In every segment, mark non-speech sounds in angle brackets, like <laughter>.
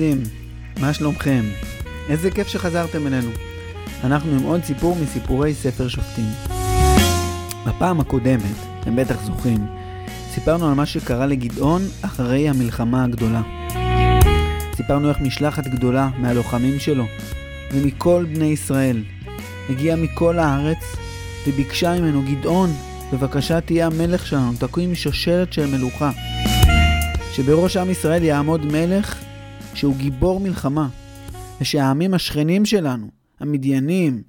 ילדים, מה שלומכם? איזה כיף שחזרתם אלינו. אנחנו עם עוד סיפור מסיפורי ספר שופטים. בפעם הקודמת, אתם בטח זוכרים, סיפרנו על מה שקרה לגדעון אחרי המלחמה הגדולה. סיפרנו איך משלחת גדולה מהלוחמים שלו ומכל בני ישראל הגיעה מכל הארץ וביקשה ממנו, גדעון, בבקשה תהיה המלך שלנו, תקום שושלת של מלוכה. שבראש עם ישראל יעמוד מלך שהוא גיבור מלחמה, ושהעמים השכנים שלנו, המדיינים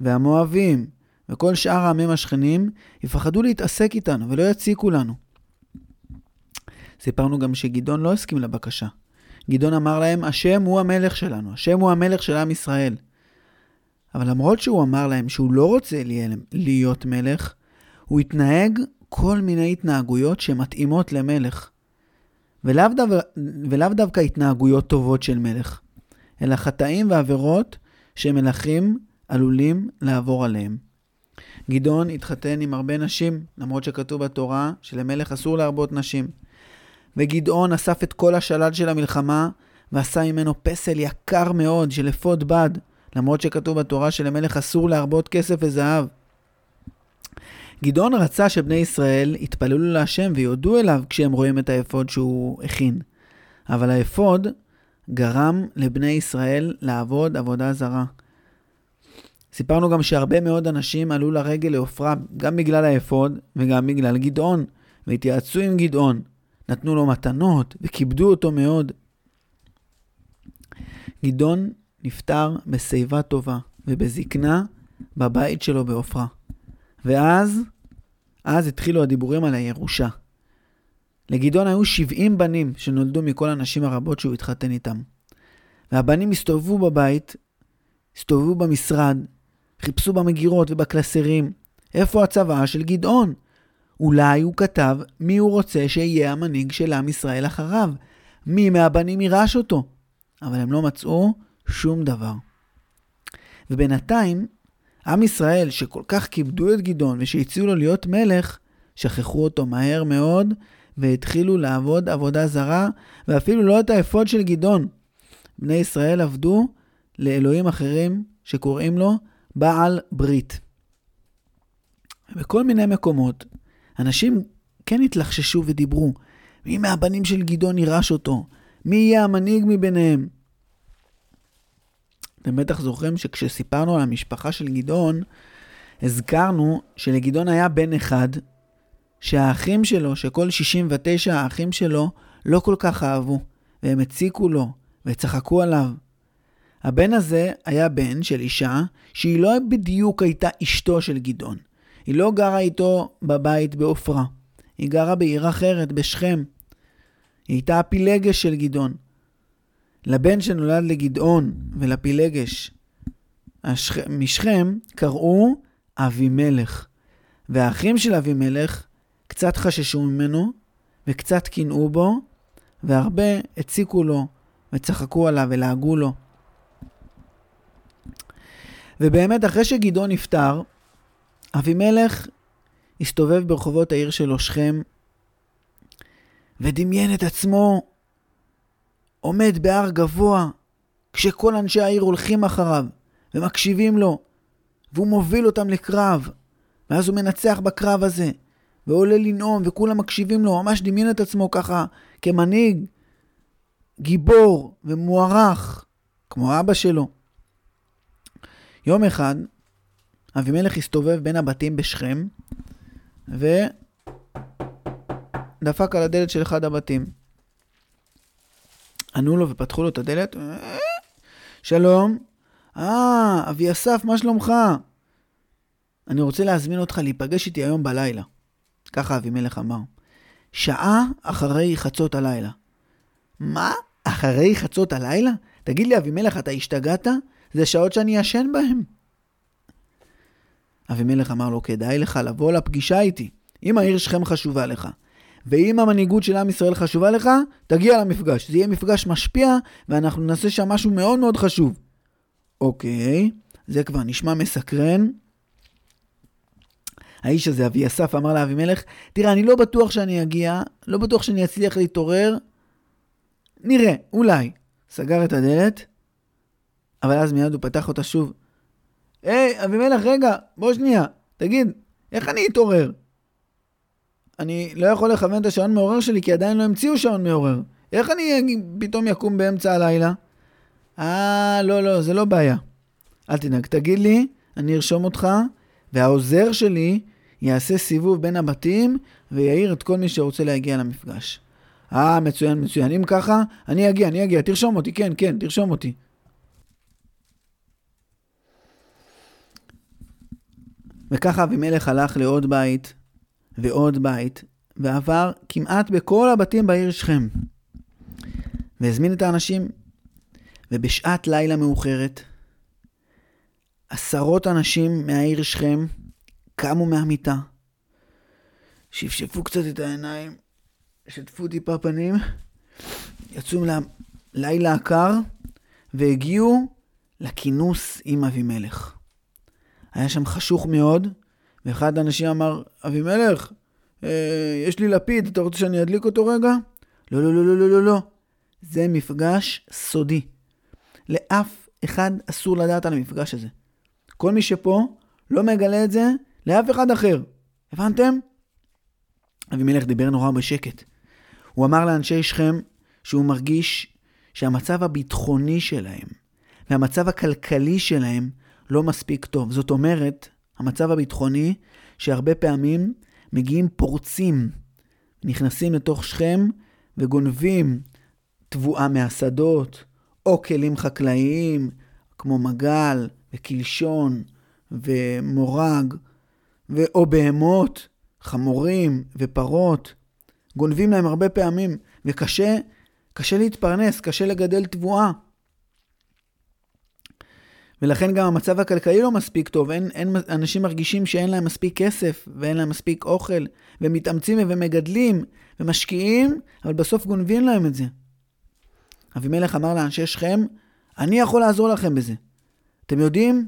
והמואבים וכל שאר העמים השכנים, יפחדו להתעסק איתנו ולא יציקו לנו. סיפרנו גם שגדעון לא הסכים לבקשה. גדעון אמר להם, השם הוא המלך שלנו, השם הוא המלך של עם ישראל. אבל למרות שהוא אמר להם שהוא לא רוצה להיות מלך, הוא התנהג כל מיני התנהגויות שמתאימות למלך. ולאו, דו... ולאו דווקא התנהגויות טובות של מלך, אלא חטאים ועבירות שמלכים עלולים לעבור עליהם. גדעון התחתן עם הרבה נשים, למרות שכתוב בתורה שלמלך אסור להרבות נשים. וגדעון אסף את כל השלל של המלחמה ועשה ממנו פסל יקר מאוד של אפוד בד, למרות שכתוב בתורה שלמלך אסור להרבות כסף וזהב. גדעון רצה שבני ישראל יתפללו להשם ויודו אליו כשהם רואים את האפוד שהוא הכין. אבל האפוד גרם לבני ישראל לעבוד עבודה זרה. סיפרנו גם שהרבה מאוד אנשים עלו לרגל לעופרה גם בגלל האפוד וגם בגלל גדעון, והתייעצו עם גדעון. נתנו לו מתנות וכיבדו אותו מאוד. גדעון נפטר בשיבה טובה ובזקנה בבית שלו בעופרה. ואז, אז התחילו הדיבורים על הירושה. לגדעון היו 70 בנים שנולדו מכל הנשים הרבות שהוא התחתן איתם. והבנים הסתובבו בבית, הסתובבו במשרד, חיפשו במגירות ובקלסרים. איפה הצוואה של גדעון? אולי הוא כתב מי הוא רוצה שיהיה המנהיג של עם ישראל אחריו. מי מהבנים יירש אותו. אבל הם לא מצאו שום דבר. ובינתיים, עם ישראל, שכל כך כיבדו את גדעון ושהציעו לו להיות מלך, שכחו אותו מהר מאוד והתחילו לעבוד עבודה זרה, ואפילו לא את האפוד של גדעון. בני ישראל עבדו לאלוהים אחרים שקוראים לו בעל ברית. בכל מיני מקומות, אנשים כן התלחששו ודיברו, מי מהבנים של גדעון יירש אותו? מי יהיה המנהיג מביניהם? אתם בטח זוכרים שכשסיפרנו על המשפחה של גדעון, הזכרנו שלגדעון היה בן אחד, שהאחים שלו, שכל 69 האחים שלו, לא כל כך אהבו, והם הציקו לו, וצחקו עליו. הבן הזה היה בן של אישה שהיא לא בדיוק הייתה אשתו של גדעון. היא לא גרה איתו בבית בעופרה. היא גרה בעיר אחרת, בשכם. היא הייתה הפילגש של גדעון. לבן שנולד לגדעון ולפילגש השכ... משכם קראו אבימלך. והאחים של אבימלך קצת חששו ממנו וקצת קינאו בו, והרבה הציקו לו וצחקו עליו ולעגו לו. ובאמת, אחרי שגדעון נפטר, אבימלך הסתובב ברחובות העיר שלו, שכם, ודמיין את עצמו עומד בהר גבוה, כשכל אנשי העיר הולכים אחריו ומקשיבים לו, והוא מוביל אותם לקרב, ואז הוא מנצח בקרב הזה, ועולה לנאום, וכולם מקשיבים לו, ממש דמיין את עצמו ככה כמנהיג, גיבור ומוערך, כמו אבא שלו. יום אחד, אבימלך הסתובב בין הבתים בשכם, ודפק על הדלת של אחד הבתים. ענו לו ופתחו לו את הדלת. שלום. אה, אבי אסף, מה שלומך? אני רוצה להזמין אותך להיפגש איתי היום בלילה. ככה אבימלך אמר. שעה אחרי חצות הלילה. מה? אחרי חצות הלילה? תגיד לי, אבימלך, אתה השתגעת? זה שעות שאני ישן בהן. אבימלך אמר לו, כדאי לך לבוא לפגישה איתי, אם העיר שכם חשובה לך. ואם המנהיגות של עם ישראל חשובה לך, תגיע למפגש. זה יהיה מפגש משפיע, ואנחנו נעשה שם משהו מאוד מאוד חשוב. אוקיי, זה כבר נשמע מסקרן. האיש הזה, אבי אסף, אמר לאבימלך, תראה, אני לא בטוח שאני אגיע, לא בטוח שאני אצליח להתעורר. נראה, אולי. סגר את הדלת, אבל אז מיד הוא פתח אותה שוב. היי, אבימלך, רגע, בוא שנייה, תגיד, איך אני אתעורר? אני לא יכול לכוון את השעון מעורר שלי כי עדיין לא המציאו שעון מעורר. איך אני פתאום יקום באמצע הלילה? אה, לא, לא, זה לא בעיה. אל תדאג, תגיד לי, אני ארשום אותך, והעוזר שלי יעשה סיבוב בין הבתים ויעיר את כל מי שרוצה להגיע למפגש. אה, מצוין, מצוין. אם ככה, אני אגיע, אני אגיע. תרשום אותי, כן, כן, תרשום אותי. וככה אבימלך הלך לעוד בית ועוד בית, ועבר כמעט בכל הבתים בעיר שכם. והזמין את האנשים, ובשעת לילה מאוחרת, עשרות אנשים מהעיר שכם קמו מהמיטה, שפשפו קצת את העיניים, שטפו טיפה פנים, יצאו ללילה הקר, והגיעו לכינוס עם אבימלך. היה שם חשוך מאוד, ואחד האנשים אמר, אבימלך, אה, יש לי לפיד, אתה רוצה שאני אדליק אותו רגע? לא, לא, לא, לא, לא, לא, לא. זה מפגש סודי. לאף אחד אסור לדעת על המפגש הזה. כל מי שפה לא מגלה את זה לאף אחד אחר. הבנתם? אבימלך דיבר נורא בשקט. הוא אמר לאנשי שכם שהוא מרגיש שהמצב הביטחוני שלהם והמצב הכלכלי שלהם לא מספיק טוב. זאת אומרת, המצב הביטחוני שהרבה פעמים מגיעים פורצים, נכנסים לתוך שכם וגונבים תבואה מהשדות, או כלים חקלאיים, כמו מגל וקלשון ומורג, ו... או בהמות, חמורים ופרות. גונבים להם הרבה פעמים, וקשה קשה להתפרנס, קשה לגדל תבואה. ולכן גם המצב הכלכלי לא מספיק טוב, אין, אין, אנשים מרגישים שאין להם מספיק כסף, ואין להם מספיק אוכל, ומתאמצים ומגדלים, ומשקיעים, אבל בסוף גונבים להם את זה. אבימלך אמר לאנשי שכם, אני יכול לעזור לכם בזה. אתם יודעים,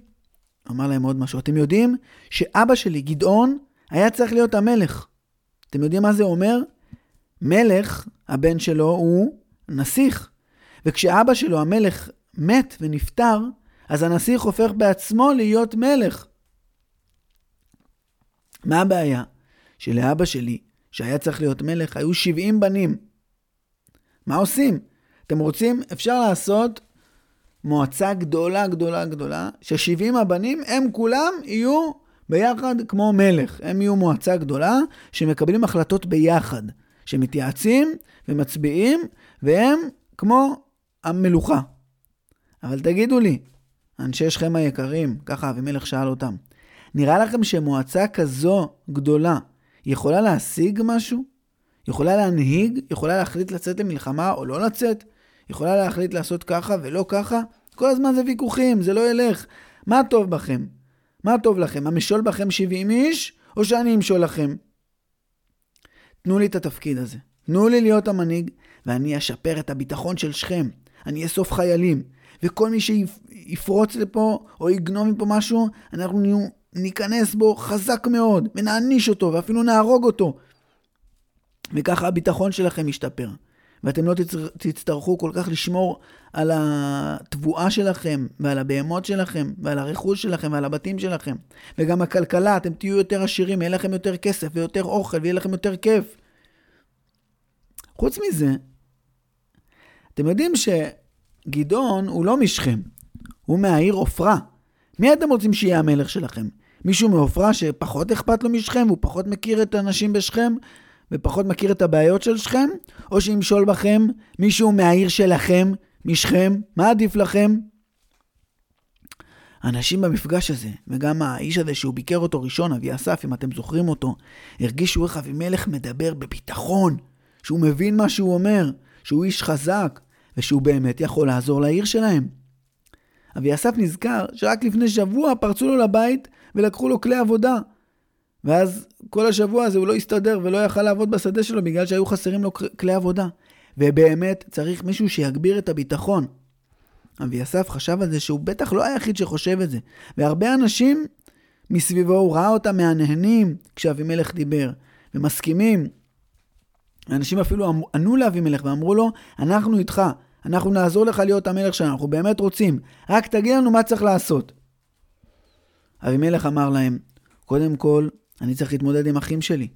אמר להם עוד משהו, אתם יודעים שאבא שלי, גדעון, היה צריך להיות המלך. אתם יודעים מה זה אומר? מלך, הבן שלו, הוא נסיך. וכשאבא שלו, המלך, מת ונפטר, אז הנסיך הופך בעצמו להיות מלך. מה הבעיה? שלאבא שלי, שהיה צריך להיות מלך, היו 70 בנים. מה עושים? אתם רוצים? אפשר לעשות מועצה גדולה, גדולה, גדולה, ש-70 הבנים, הם כולם יהיו ביחד כמו מלך. הם יהיו מועצה גדולה שמקבלים החלטות ביחד, שמתייעצים ומצביעים, והם כמו המלוכה. אבל תגידו לי, אנשי שכם היקרים, ככה אבימלך שאל אותם, נראה לכם שמועצה כזו גדולה יכולה להשיג משהו? יכולה להנהיג? יכולה להחליט לצאת למלחמה או לא לצאת? יכולה להחליט לעשות ככה ולא ככה? כל הזמן זה ויכוחים, זה לא ילך. מה טוב בכם? מה טוב לכם? המשול בכם 70 איש, או שאני אמשול לכם? תנו לי את התפקיד הזה. תנו לי להיות המנהיג, ואני אשפר את הביטחון של שכם. אני אאסוף חיילים, וכל מי שיפרוץ לפה או יגנוב מפה משהו, אנחנו ניכנס בו חזק מאוד, ונעניש אותו, ואפילו נהרוג אותו. וככה הביטחון שלכם ישתפר. ואתם לא תצטרכו כל כך לשמור על התבואה שלכם, ועל הבהמות שלכם, ועל הרכוש שלכם, ועל הבתים שלכם. וגם הכלכלה, אתם תהיו יותר עשירים, יהיה לכם יותר כסף, ויותר אוכל, ויהיה לכם יותר כיף. חוץ מזה, אתם יודעים שגדעון הוא לא משכם, הוא מהעיר עופרה. מי אתם רוצים שיהיה המלך שלכם? מישהו מעופרה שפחות אכפת לו משכם, הוא פחות מכיר את האנשים בשכם, ופחות מכיר את הבעיות של שכם, או שימשול בכם מישהו מהעיר שלכם, משכם, מה עדיף לכם? אנשים במפגש הזה, וגם האיש הזה שהוא ביקר אותו ראשון, אבי אסף, אם אתם זוכרים אותו, הרגישו איך אבימלך מדבר בביטחון, שהוא מבין מה שהוא אומר, שהוא איש חזק, ושהוא באמת יכול לעזור לעיר שלהם. אבי אסף נזכר שרק לפני שבוע פרצו לו לבית ולקחו לו כלי עבודה, ואז כל השבוע הזה הוא לא הסתדר ולא יכל לעבוד בשדה שלו בגלל שהיו חסרים לו כלי עבודה. ובאמת צריך מישהו שיגביר את הביטחון. אבי אסף חשב על זה שהוא בטח לא היחיד שחושב את זה. והרבה אנשים מסביבו, הוא ראה אותם מהנהנים כשאבימלך דיבר, ומסכימים. אנשים אפילו ענו לאבימלך ואמרו לו, אנחנו איתך, אנחנו נעזור לך להיות המלך שלנו, אנחנו באמת רוצים. רק תגיד לנו מה צריך לעשות. אבימלך אמר להם, קודם כל, אני צריך להתמודד עם אחים שלי.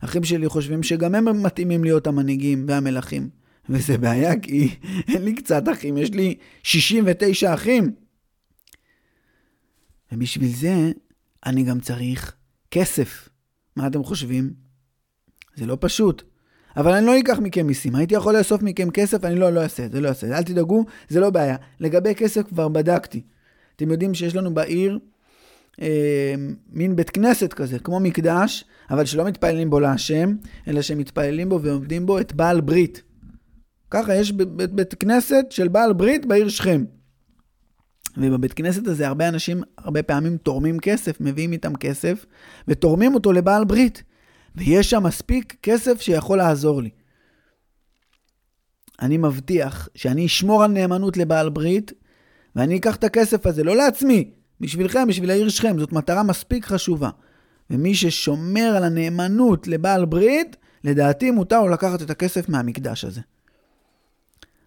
אחים שלי חושבים שגם הם מתאימים להיות המנהיגים והמלכים. וזה בעיה, כי <laughs> אין לי קצת אחים, יש לי 69 אחים. ובשביל זה, אני גם צריך כסף. מה אתם חושבים? זה לא פשוט. אבל אני לא אקח מכם מיסים. הייתי יכול לאסוף מכם כסף, אני לא, לא אעשה את זה, לא אעשה את זה. אל תדאגו, זה לא בעיה. לגבי כסף כבר בדקתי. אתם יודעים שיש לנו בעיר אה, מין בית כנסת כזה, כמו מקדש, אבל שלא מתפללים בו להשם, אלא שמתפללים בו ועומדים בו את בעל ברית. ככה יש בית, בית כנסת של בעל ברית בעיר שכם. ובבית כנסת הזה הרבה אנשים הרבה פעמים תורמים כסף, מביאים איתם כסף, ותורמים אותו לבעל ברית. ויש שם מספיק כסף שיכול לעזור לי. אני מבטיח שאני אשמור על נאמנות לבעל ברית, ואני אקח את הכסף הזה, לא לעצמי, בשבילכם, בשביל העיר שכם, זאת מטרה מספיק חשובה. ומי ששומר על הנאמנות לבעל ברית, לדעתי מותר לו לקחת את הכסף מהמקדש הזה.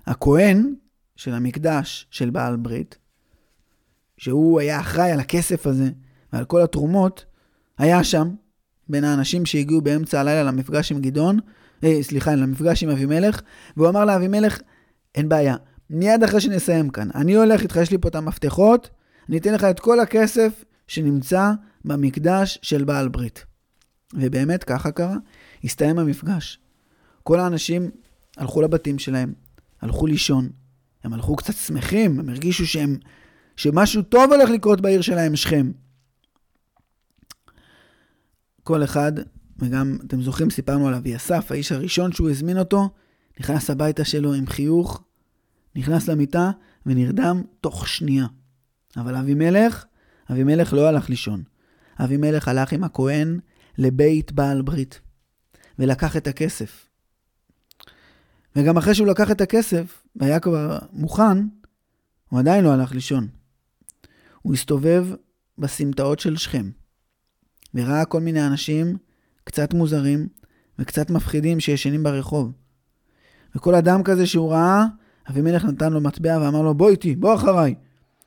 הכהן של המקדש של בעל ברית, שהוא היה אחראי על הכסף הזה ועל כל התרומות, היה שם, בין האנשים שהגיעו באמצע הלילה למפגש עם גדעון, אה, סליחה, למפגש עם אבימלך, והוא אמר לאבימלך, אין בעיה, מיד אחרי שנסיים כאן, אני הולך איתך, יש לי פה את המפתחות, אני אתן לך את כל הכסף שנמצא במקדש של בעל ברית. ובאמת ככה קרה, הסתיים המפגש. כל האנשים הלכו לבתים שלהם, הלכו לישון, הם הלכו קצת שמחים, הם הרגישו שהם, שמשהו טוב הולך לקרות בעיר שלהם, שכם. כל אחד, וגם, אתם זוכרים, סיפרנו על אבי אסף, האיש הראשון שהוא הזמין אותו, נכנס הביתה שלו עם חיוך, נכנס למיטה ונרדם תוך שנייה. אבל אבימלך, אבימלך לא הלך לישון. אבימלך הלך עם הכהן לבית בעל ברית, ולקח את הכסף. וגם אחרי שהוא לקח את הכסף, והיה כבר מוכן, הוא עדיין לא הלך לישון. הוא הסתובב בסמטאות של שכם, וראה כל מיני אנשים קצת מוזרים וקצת מפחידים שישנים ברחוב. וכל אדם כזה שהוא ראה, אבימלך נתן לו מטבע ואמר לו, בוא איתי, בוא אחריי.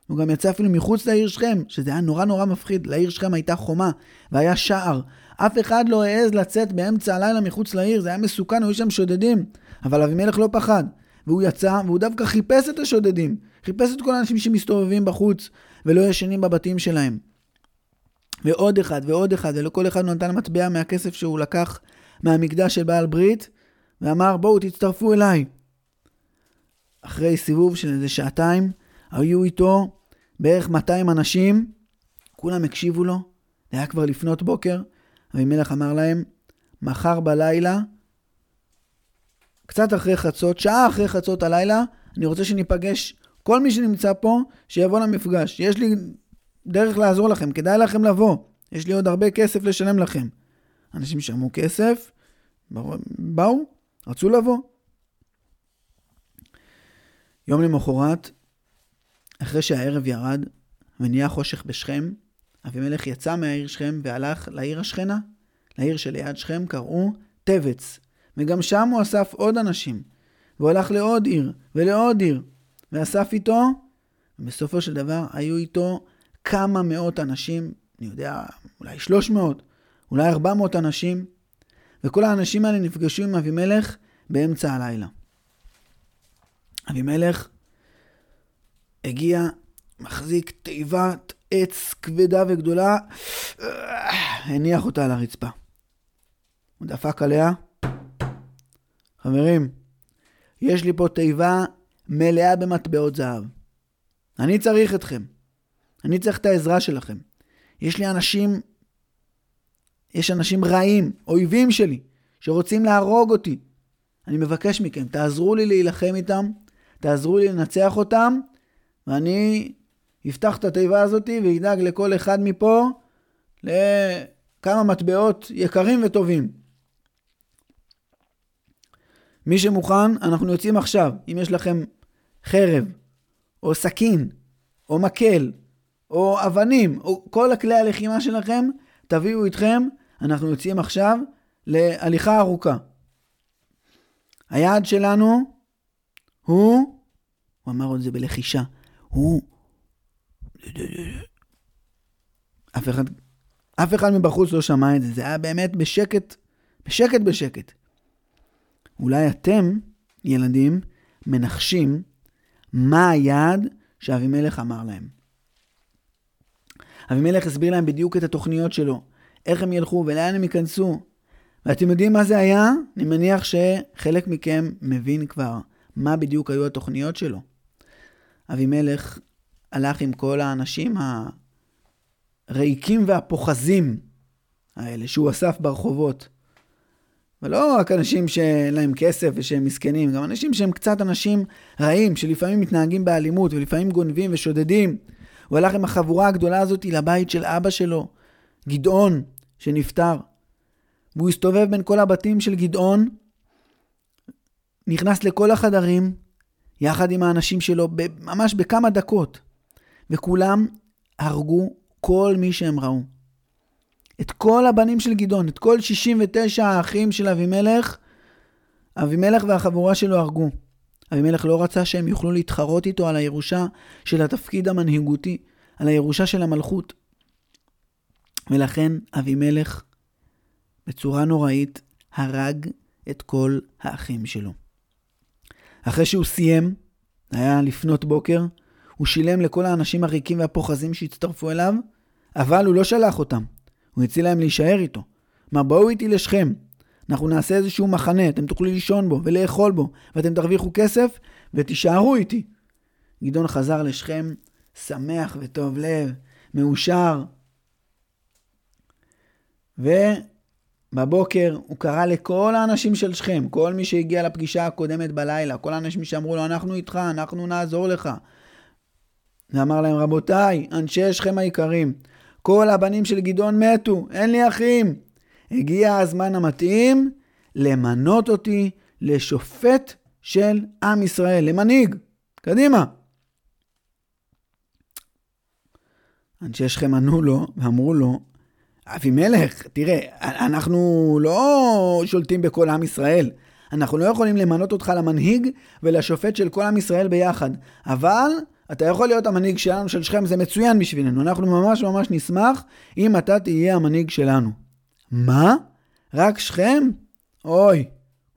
הוא גם יצא אפילו מחוץ לעיר שכם, שזה היה נורא נורא מפחיד. לעיר שכם הייתה חומה, והיה שער. אף אחד לא העז לצאת באמצע הלילה מחוץ לעיר, זה היה מסוכן, היו שם שודדים. אבל אבימלך לא פחד. והוא יצא, והוא דווקא חיפש את השודדים. חיפש את כל האנשים שמסתובבים בחוץ, ולא ישנים בבתים שלהם. ועוד אחד, ועוד אחד, ולכל אחד נתן מטבע מהכסף שהוא לקח מהמקדש של בעל ברית, ואמר, בואו תצטרפו אליי. אחרי סיבוב של איזה שעתיים, היו איתו בערך 200 אנשים, כולם הקשיבו לו, זה היה כבר לפנות בוקר, אבימלך אמר להם, מחר בלילה, קצת אחרי חצות, שעה אחרי חצות הלילה, אני רוצה שניפגש, כל מי שנמצא פה, שיבוא למפגש. יש לי דרך לעזור לכם, כדאי לכם לבוא. יש לי עוד הרבה כסף לשלם לכם. אנשים שמעו כסף, באו, רצו לבוא. יום למחרת, אחרי שהערב ירד ונהיה חושך בשכם, אבימלך יצא מהעיר שכם והלך לעיר השכנה, לעיר שליד שכם קראו טבץ, וגם שם הוא אסף עוד אנשים, והוא הלך לעוד עיר ולעוד עיר, ואסף איתו, ובסופו של דבר היו איתו כמה מאות אנשים, אני יודע, אולי 300, אולי 400 אנשים, וכל האנשים האלה נפגשו עם אבימלך באמצע הלילה. אבימלך הגיע, מחזיק תיבת עץ כבדה וגדולה, הניח אותה על הרצפה. הוא דפק עליה. חברים, יש לי פה תיבה מלאה במטבעות זהב. אני צריך אתכם. אני צריך את העזרה שלכם. יש לי אנשים, יש אנשים רעים, אויבים שלי, שרוצים להרוג אותי. אני מבקש מכם, תעזרו לי להילחם איתם, תעזרו לי לנצח אותם, ואני אפתח את התיבה הזאת ואדאג לכל אחד מפה לכמה מטבעות יקרים וטובים. מי שמוכן, אנחנו יוצאים עכשיו. אם יש לכם חרב, או סכין, או מקל, או אבנים, או כל הכלי הלחימה שלכם, תביאו איתכם, אנחנו יוצאים עכשיו להליכה ארוכה. היעד שלנו הוא הוא אמר את זה בלחישה. הוא... אף אחד, אף אחד מבחוץ לא שמע את זה, זה היה באמת בשקט, בשקט בשקט. אולי אתם, ילדים, מנחשים מה היעד שאבימלך אמר להם. אבימלך הסביר להם בדיוק את התוכניות שלו, איך הם ילכו ולאן הם ייכנסו. ואתם יודעים מה זה היה? אני מניח שחלק מכם מבין כבר מה בדיוק היו התוכניות שלו. אבימלך הלך עם כל האנשים הריקים והפוחזים האלה שהוא אסף ברחובות. ולא רק אנשים שאין להם כסף ושהם מסכנים, גם אנשים שהם קצת אנשים רעים, שלפעמים מתנהגים באלימות ולפעמים גונבים ושודדים. הוא הלך עם החבורה הגדולה הזאת לבית של אבא שלו, גדעון, שנפטר. והוא הסתובב בין כל הבתים של גדעון, נכנס לכל החדרים, יחד עם האנשים שלו, ממש בכמה דקות. וכולם הרגו כל מי שהם ראו. את כל הבנים של גדעון, את כל 69 האחים של אבימלך, אבימלך והחבורה שלו הרגו. אבימלך לא רצה שהם יוכלו להתחרות איתו על הירושה של התפקיד המנהיגותי, על הירושה של המלכות. ולכן אבימלך, בצורה נוראית, הרג את כל האחים שלו. אחרי שהוא סיים, היה לפנות בוקר, הוא שילם לכל האנשים הריקים והפוחזים שהצטרפו אליו, אבל הוא לא שלח אותם. הוא הציע להם להישאר איתו. מה, בואו איתי לשכם. אנחנו נעשה איזשהו מחנה, אתם תוכלו לישון בו ולאכול בו, ואתם תרוויחו כסף ותישארו איתי. גדעון חזר לשכם, שמח וטוב לב, מאושר. ובבוקר הוא קרא לכל האנשים של שכם, כל מי שהגיע לפגישה הקודמת בלילה, כל האנשים שאמרו לו, אנחנו איתך, אנחנו נעזור לך. ואמר להם, רבותיי, אנשי שכם היקרים, כל הבנים של גדעון מתו, אין לי אחים. הגיע הזמן המתאים למנות אותי לשופט של עם ישראל, למנהיג. קדימה. אנשי שכם ענו לו ואמרו לו, אבימלך, תראה, אנחנו לא שולטים בכל עם ישראל. אנחנו לא יכולים למנות אותך למנהיג ולשופט של כל עם ישראל ביחד. אבל אתה יכול להיות המנהיג שלנו, של שכם, זה מצוין בשבילנו. אנחנו ממש ממש נשמח אם אתה תהיה המנהיג שלנו. מה? רק שכם? אוי,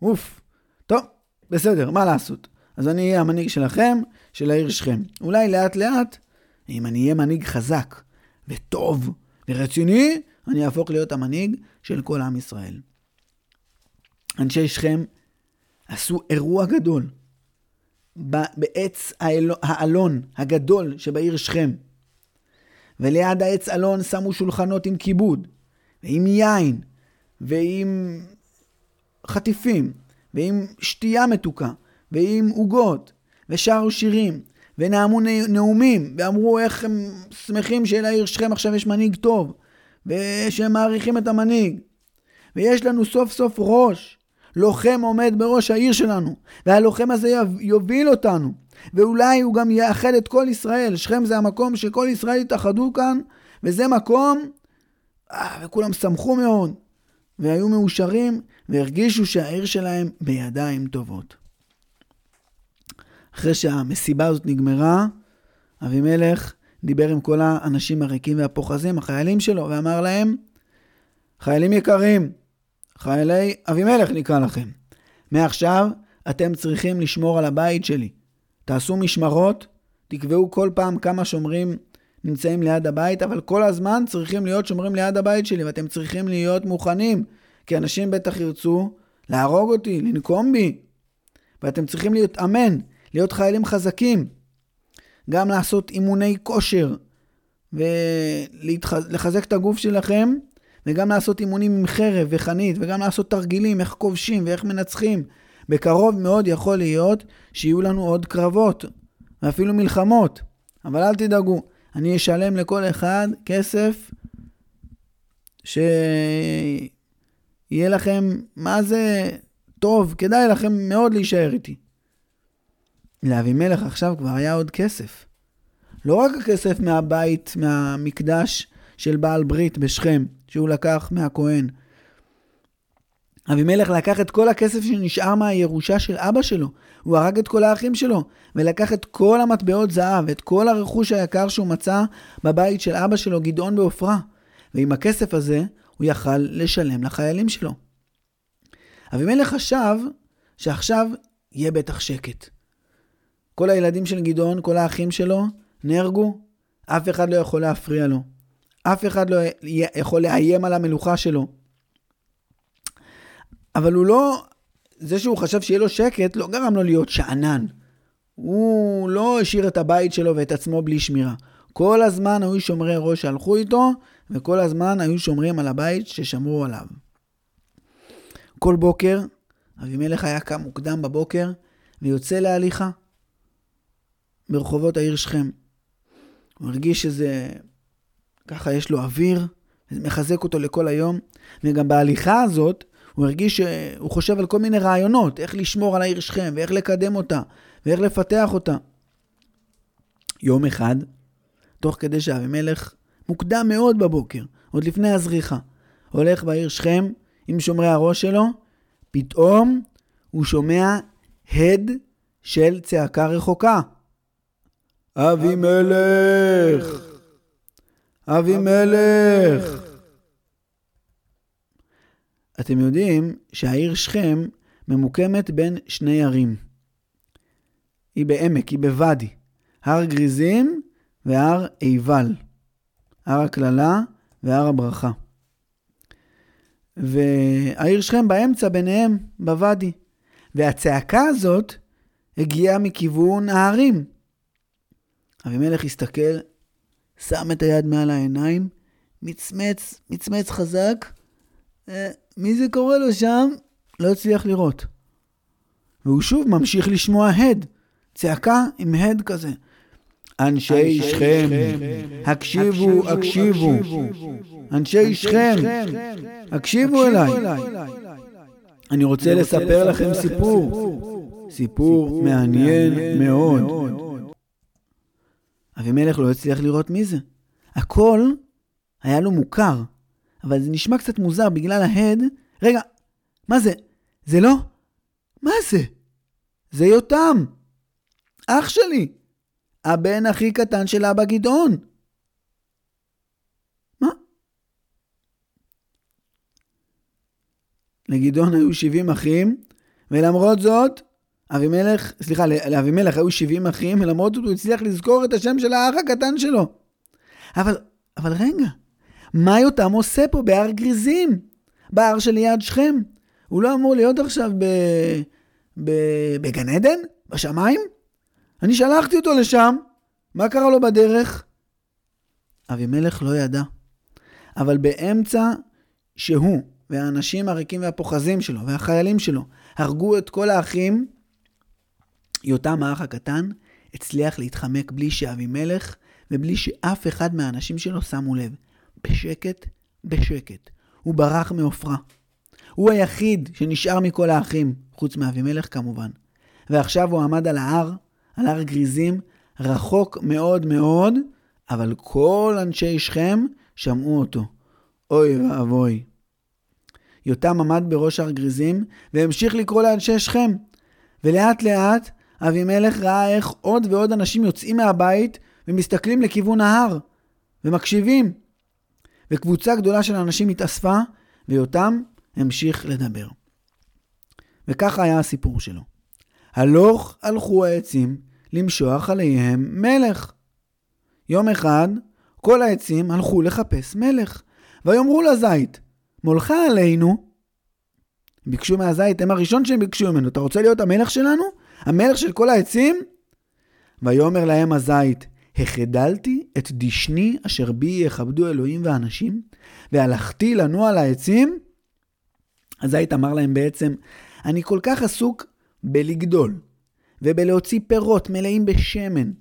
אוף. טוב, בסדר, מה לעשות? אז אני אהיה המנהיג שלכם, של העיר שכם. אולי לאט לאט, אם אני אהיה מנהיג חזק וטוב ורציני, אני אהפוך להיות המנהיג של כל עם ישראל. אנשי שכם עשו אירוע גדול בעץ האלון הגדול שבעיר שכם. וליד העץ אלון שמו שולחנות עם כיבוד, ועם יין, ועם חטיפים, ועם שתייה מתוקה, ועם עוגות, ושרו שירים, ונאמו נאומים, ואמרו איך הם שמחים שלעיר שכם עכשיו יש מנהיג טוב, ושהם מעריכים את המנהיג. ויש לנו סוף סוף ראש, לוחם עומד בראש העיר שלנו, והלוחם הזה יוביל אותנו, ואולי הוא גם יאחד את כל ישראל. שכם זה המקום שכל ישראל יתאחדו כאן, וזה מקום, וכולם שמחו מאוד, והיו מאושרים, והרגישו שהעיר שלהם בידיים טובות. אחרי שהמסיבה הזאת נגמרה, אבימלך דיבר עם כל האנשים הריקים והפוחזים, החיילים שלו, ואמר להם, חיילים יקרים, חיילי אבימלך נקרא לכם. מעכשיו אתם צריכים לשמור על הבית שלי. תעשו משמרות, תקבעו כל פעם כמה שומרים נמצאים ליד הבית, אבל כל הזמן צריכים להיות שומרים ליד הבית שלי, ואתם צריכים להיות מוכנים, כי אנשים בטח ירצו להרוג אותי, לנקום בי. ואתם צריכים להתאמן, להיות חיילים חזקים. גם לעשות אימוני כושר ולחזק את הגוף שלכם וגם לעשות אימונים עם חרב וחנית, וגם לעשות תרגילים, איך כובשים ואיך מנצחים. בקרוב מאוד יכול להיות שיהיו לנו עוד קרבות, ואפילו מלחמות. אבל אל תדאגו, אני אשלם לכל אחד כסף שיהיה לכם, מה זה טוב, כדאי לכם מאוד להישאר איתי. לאבימלך עכשיו כבר היה עוד כסף. לא רק הכסף מהבית, מהמקדש של בעל ברית בשכם, שהוא לקח מהכהן. אבימלך לקח את כל הכסף שנשאר מהירושה של אבא שלו. הוא הרג את כל האחים שלו, ולקח את כל המטבעות זהב, את כל הרכוש היקר שהוא מצא בבית של אבא שלו, גדעון בעופרה. ועם הכסף הזה, הוא יכל לשלם לחיילים שלו. אבימלך חשב שעכשיו יהיה בטח שקט. כל הילדים של גדעון, כל האחים שלו, נהרגו, אף אחד לא יכול להפריע לו. אף אחד לא יכול לאיים על המלוכה שלו. אבל הוא לא, זה שהוא חשב שיהיה לו שקט, לא גרם לו להיות שאנן. הוא לא השאיר את הבית שלו ואת עצמו בלי שמירה. כל הזמן היו שומרי ראש שהלכו איתו, וכל הזמן היו שומרים על הבית ששמרו עליו. כל בוקר, אבימלך היה קם מוקדם בבוקר, ויוצא להליכה ברחובות העיר שכם. הוא הרגיש שזה, ככה יש לו אוויר, זה מחזק אותו לכל היום, וגם בהליכה הזאת, הוא הרגיש שהוא חושב על כל מיני רעיונות, איך לשמור על העיר שכם, ואיך לקדם אותה, ואיך לפתח אותה. יום אחד, תוך כדי שאבימלך, מוקדם מאוד בבוקר, עוד לפני הזריחה, הולך בעיר שכם עם שומרי הראש שלו, פתאום הוא שומע הד של צעקה רחוקה. אבימלך! אבימלך! אתם יודעים שהעיר שכם ממוקמת בין שני ערים. היא בעמק, היא בוואדי. הר גריזים והר עיבל. הר הקללה והר הברכה. והעיר שכם באמצע ביניהם, בוואדי. והצעקה הזאת הגיעה מכיוון ההרים. אבימלך הסתכל, שם את היד מעל העיניים, מצמץ, מצמץ חזק, אה, מי זה קורא לו שם? לא הצליח לראות. והוא שוב ממשיך לשמוע הד, צעקה עם הד כזה. אנשי שכם, הקשיבו, הקשיבו. אנשי שכם, הקשיבו אליי. אני רוצה לספר לכם סיפור. סיפור מעניין מאוד. אבימלך לא הצליח לראות מי זה. הכל היה לו מוכר. אבל זה נשמע קצת מוזר בגלל ההד. רגע, מה זה? זה לא? מה זה? זה יותם! אח שלי! הבן הכי קטן של אבא גדעון! מה? לגדעון היו 70 אחים, ולמרות זאת, אבימלך, סליחה, לאבימלך היו 70 אחים, ולמרות זאת הוא הצליח לזכור את השם של האח הקטן שלו. אבל, אבל רגע, מה יותם עושה פה בהר גריזים? בהר שליד שכם? הוא לא אמור להיות עכשיו ב... ב... בגן עדן? בשמיים? אני שלחתי אותו לשם, מה קרה לו בדרך? אבימלך לא ידע. אבל באמצע שהוא והאנשים הריקים והפוחזים שלו והחיילים שלו הרגו את כל האחים, יותם האח הקטן הצליח להתחמק בלי שאבימלך ובלי שאף אחד מהאנשים שלו שמו לב. בשקט, בשקט. הוא ברח מעופרה. הוא היחיד שנשאר מכל האחים, חוץ מאבימלך כמובן. ועכשיו הוא עמד על ההר, על הר גריזים, רחוק מאוד מאוד, אבל כל אנשי שכם שמעו אותו. אוי ואבוי. יותם עמד בראש הר גריזים והמשיך לקרוא לאנשי שכם. ולאט לאט אבימלך ראה איך עוד ועוד אנשים יוצאים מהבית ומסתכלים לכיוון ההר ומקשיבים. וקבוצה גדולה של אנשים התאספה, ויותם המשיך לדבר. וככה היה הסיפור שלו. הלוך הלכו העצים למשוח עליהם מלך. יום אחד כל העצים הלכו לחפש מלך, ויאמרו לזית, מולך עלינו. ביקשו מהזית, הם הראשון שהם ביקשו ממנו, אתה רוצה להיות המלך שלנו? המלך של כל העצים? ויאמר להם הזית, החדלתי את דשני אשר בי יכבדו אלוהים ואנשים, והלכתי לנוע על העצים? אז היית אמר להם בעצם, אני כל כך עסוק בלגדול, ובלהוציא פירות מלאים בשמן.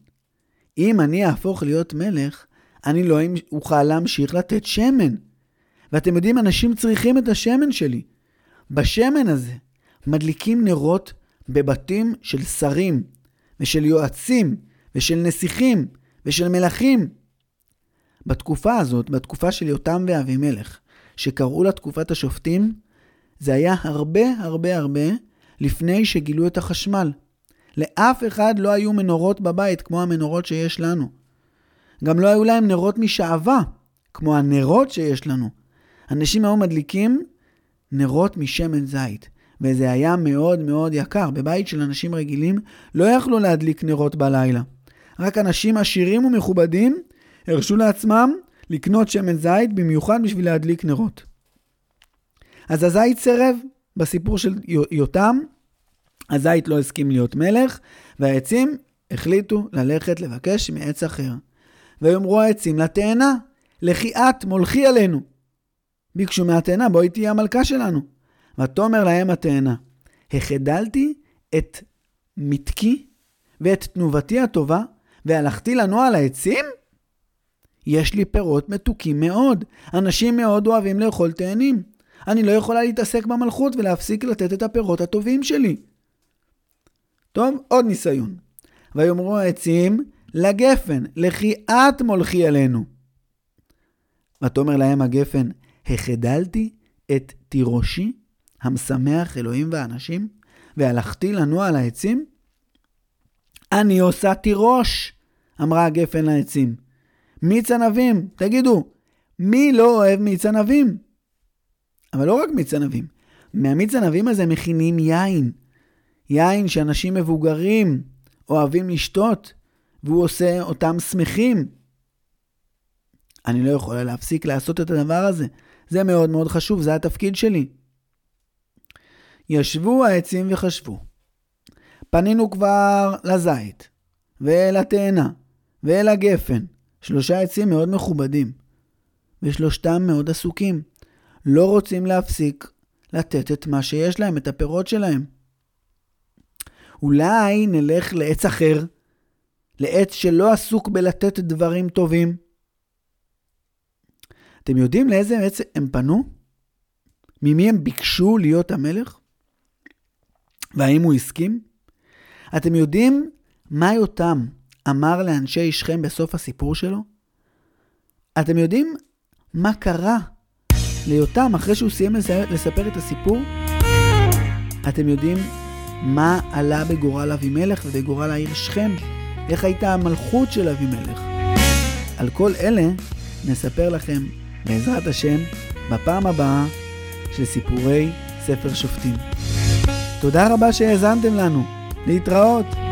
אם אני אהפוך להיות מלך, אני לא אוכל להמשיך לתת שמן. ואתם יודעים, אנשים צריכים את השמן שלי. בשמן הזה מדליקים נרות בבתים של שרים, ושל יועצים, ושל נסיכים, ושל מלכים. בתקופה הזאת, בתקופה של יותם ואבימלך, שקראו לה תקופת השופטים, זה היה הרבה הרבה הרבה לפני שגילו את החשמל. לאף אחד לא היו מנורות בבית כמו המנורות שיש לנו. גם לא היו להם נרות משעווה, כמו הנרות שיש לנו. אנשים היו מדליקים נרות משמן זית, וזה היה מאוד מאוד יקר. בבית של אנשים רגילים לא יכלו להדליק נרות בלילה. רק אנשים עשירים ומכובדים הרשו לעצמם לקנות שמן זית במיוחד בשביל להדליק נרות. אז הזית סירב בסיפור של יותם, הזית לא הסכים להיות מלך, והעצים החליטו ללכת לבקש מעץ אחר. ויאמרו העצים לתאנה, לכי את מולכי עלינו. ביקשו מהתאנה, בואי תהיה המלכה שלנו. ותאמר להם התאנה, החדלתי את מתקי ואת תנובתי הטובה, והלכתי לנוע על העצים? יש לי פירות מתוקים מאוד. אנשים מאוד אוהבים לאכול תאנים. אני לא יכולה להתעסק במלכות ולהפסיק לתת את הפירות הטובים שלי. טוב, עוד ניסיון. ויאמרו העצים לגפן, לכי את מולכי עלינו. ותאמר להם הגפן, החדלתי את תירושי, המשמח אלוהים ואנשים, והלכתי לנוע על העצים? אני עושה תירוש, אמרה הגפן לעצים. מיץ ענבים, תגידו, מי לא אוהב מיץ ענבים? אבל לא רק מיץ ענבים, מהמיץ ענבים הזה מכינים יין. יין שאנשים מבוגרים אוהבים לשתות, והוא עושה אותם שמחים. אני לא יכולה להפסיק לעשות את הדבר הזה. זה מאוד מאוד חשוב, זה התפקיד שלי. ישבו העצים וחשבו. פנינו כבר לזית, ואל התאנה, ואל הגפן, שלושה עצים מאוד מכובדים, ושלושתם מאוד עסוקים. לא רוצים להפסיק לתת את מה שיש להם, את הפירות שלהם. אולי נלך לעץ אחר, לעץ שלא עסוק בלתת דברים טובים. אתם יודעים לאיזה עץ הם פנו? ממי הם ביקשו להיות המלך? והאם הוא הסכים? אתם יודעים מה יותם אמר לאנשי שכם בסוף הסיפור שלו? אתם יודעים מה קרה ליותם אחרי שהוא סיים לספר את הסיפור? אתם יודעים מה עלה בגורל אבימלך ובגורל העיר שכם? איך הייתה המלכות של אבימלך? על כל אלה נספר לכם, בעזרת השם, בפעם הבאה של סיפורי ספר שופטים. תודה רבה שהאזנתם לנו. להתראות.